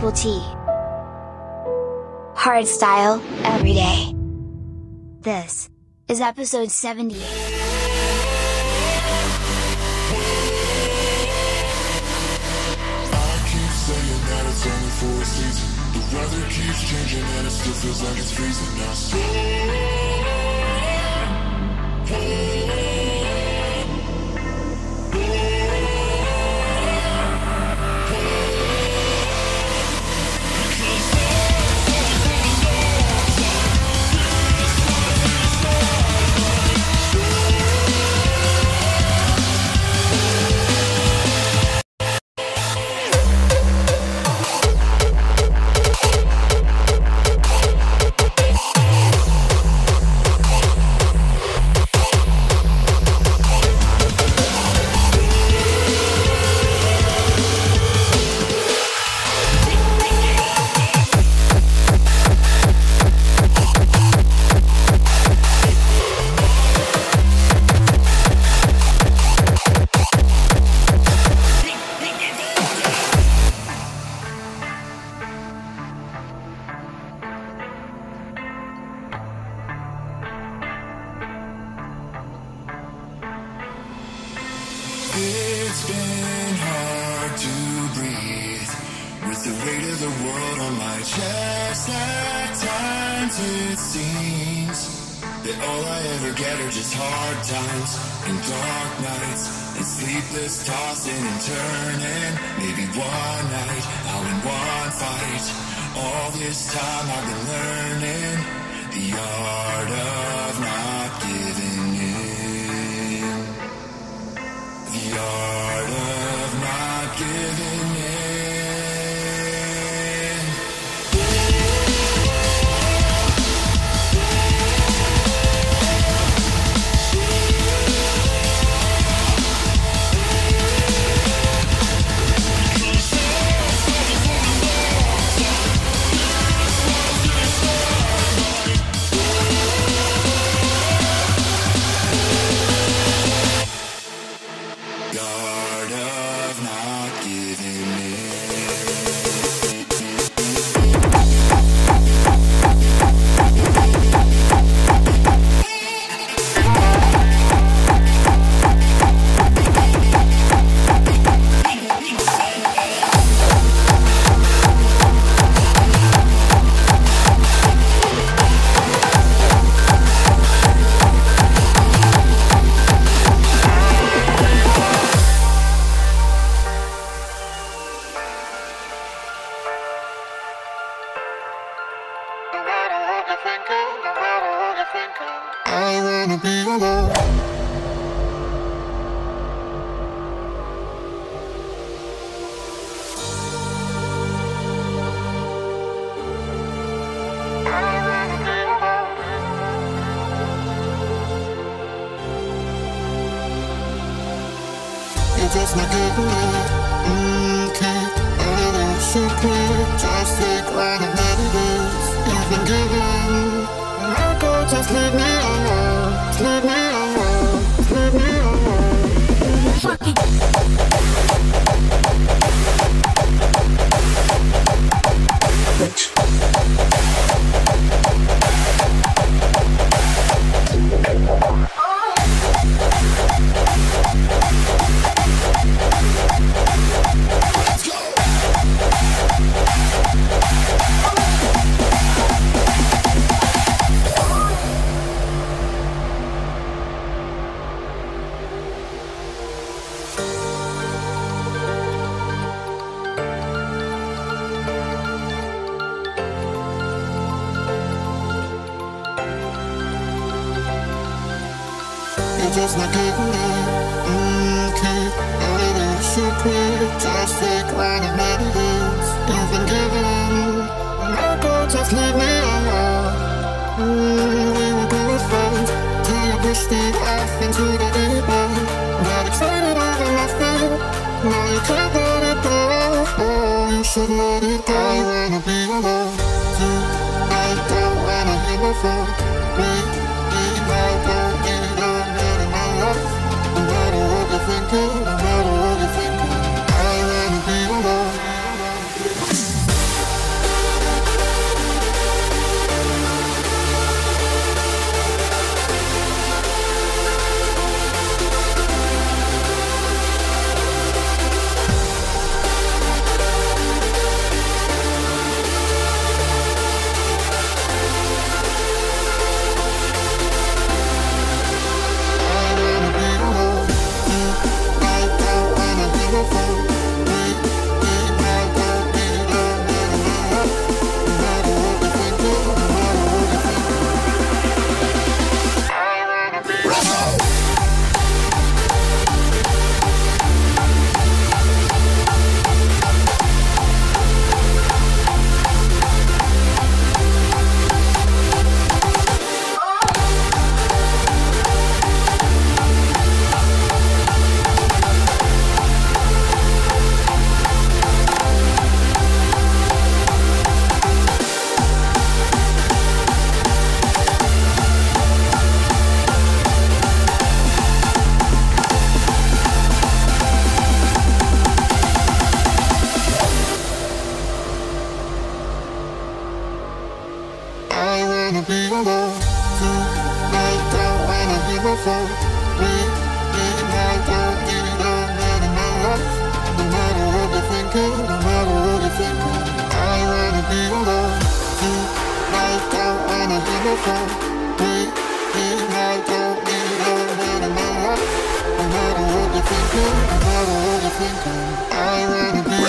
Triple T. Hard style, every day. This is episode 78. for a season. The weather keeps changing and it still feels like it's freezing. I. I wanna be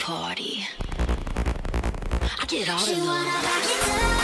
party. I get all alone.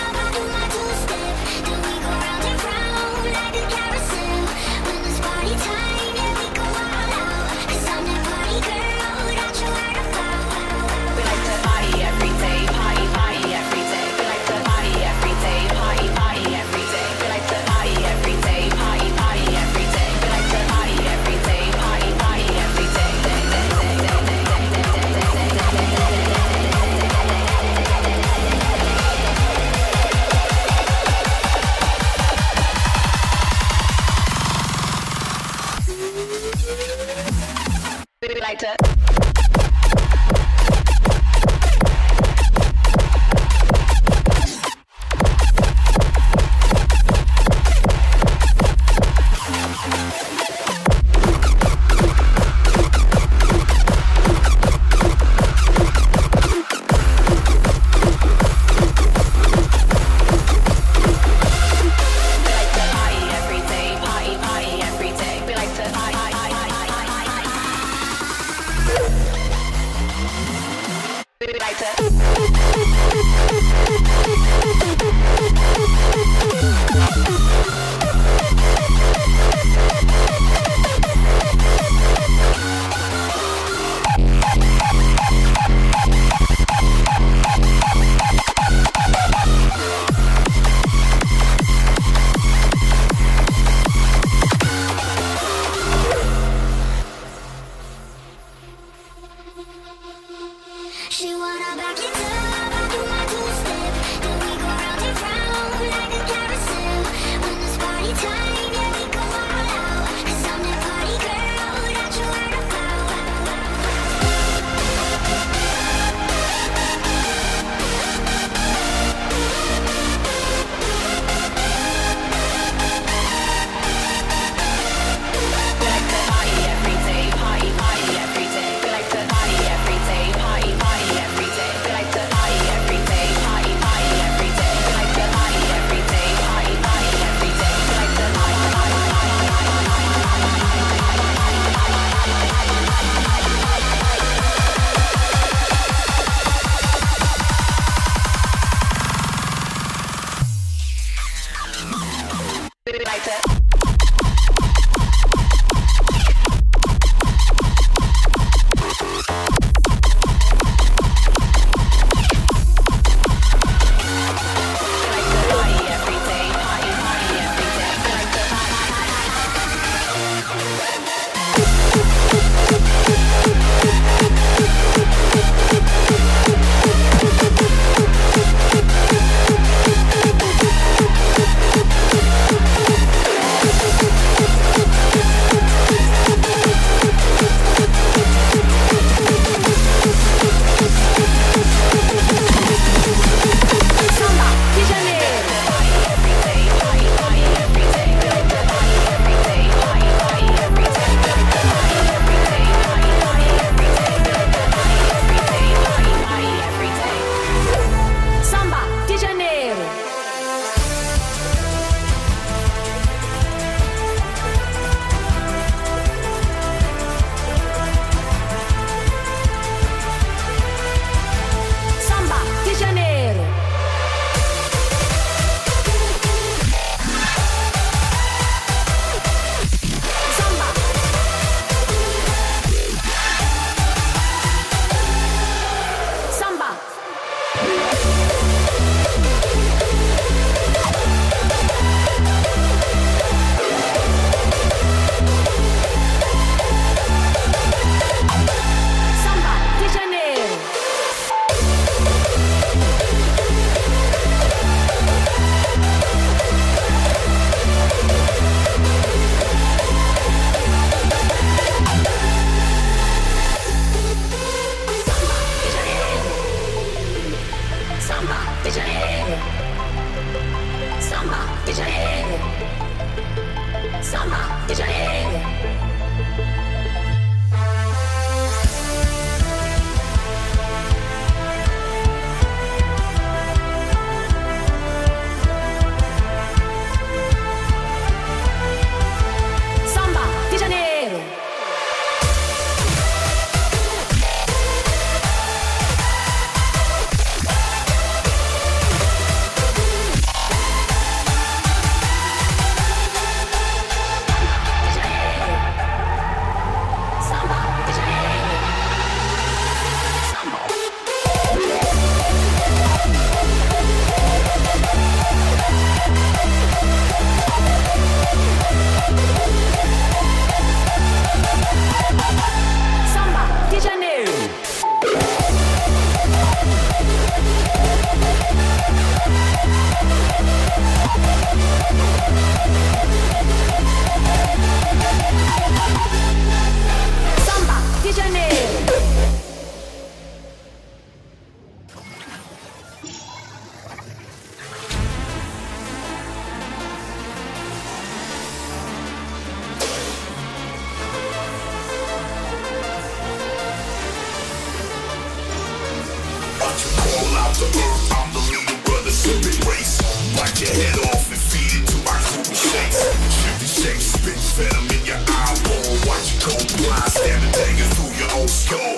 I'm the leader of the race. Bite your head off and feed it to my super shakes. Chevy shakes, venom in your eyeball. Watch you go blind, stab a dagger through your own skull.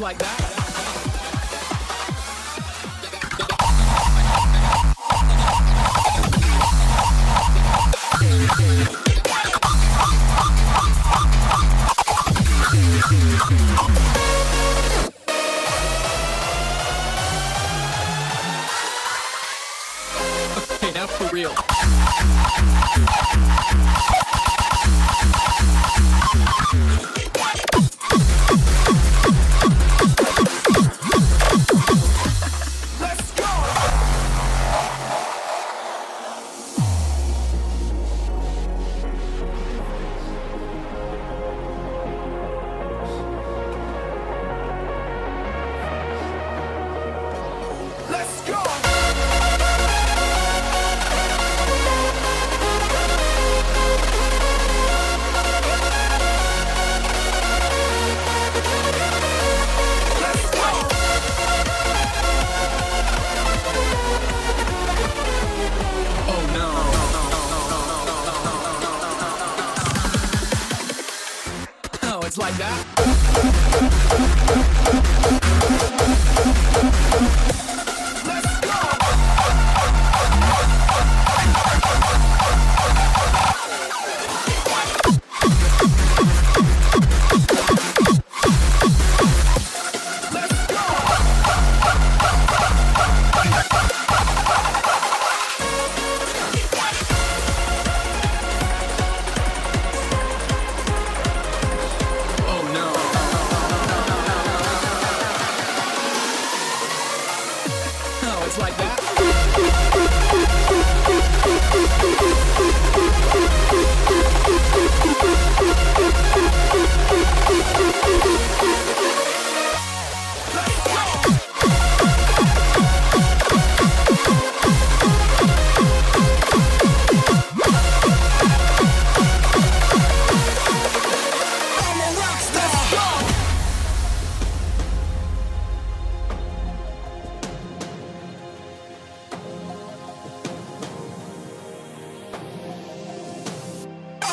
like that.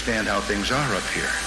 understand how things are up here.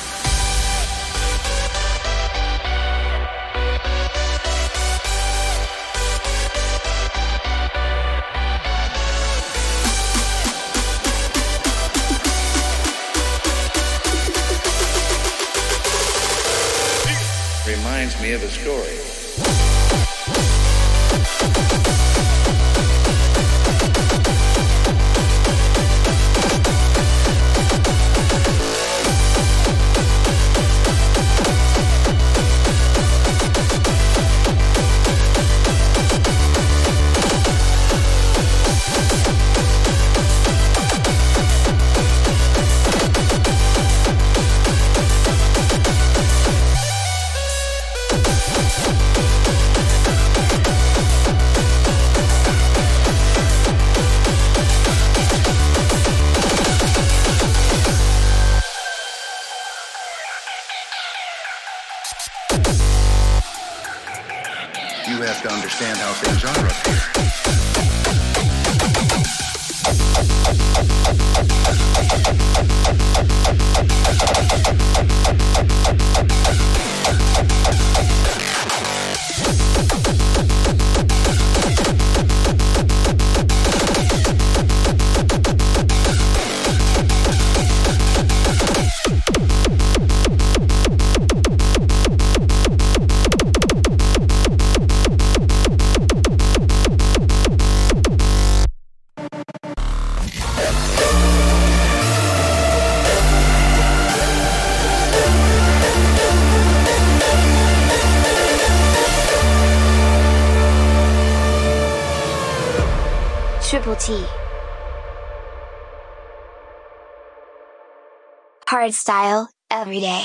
style, every day.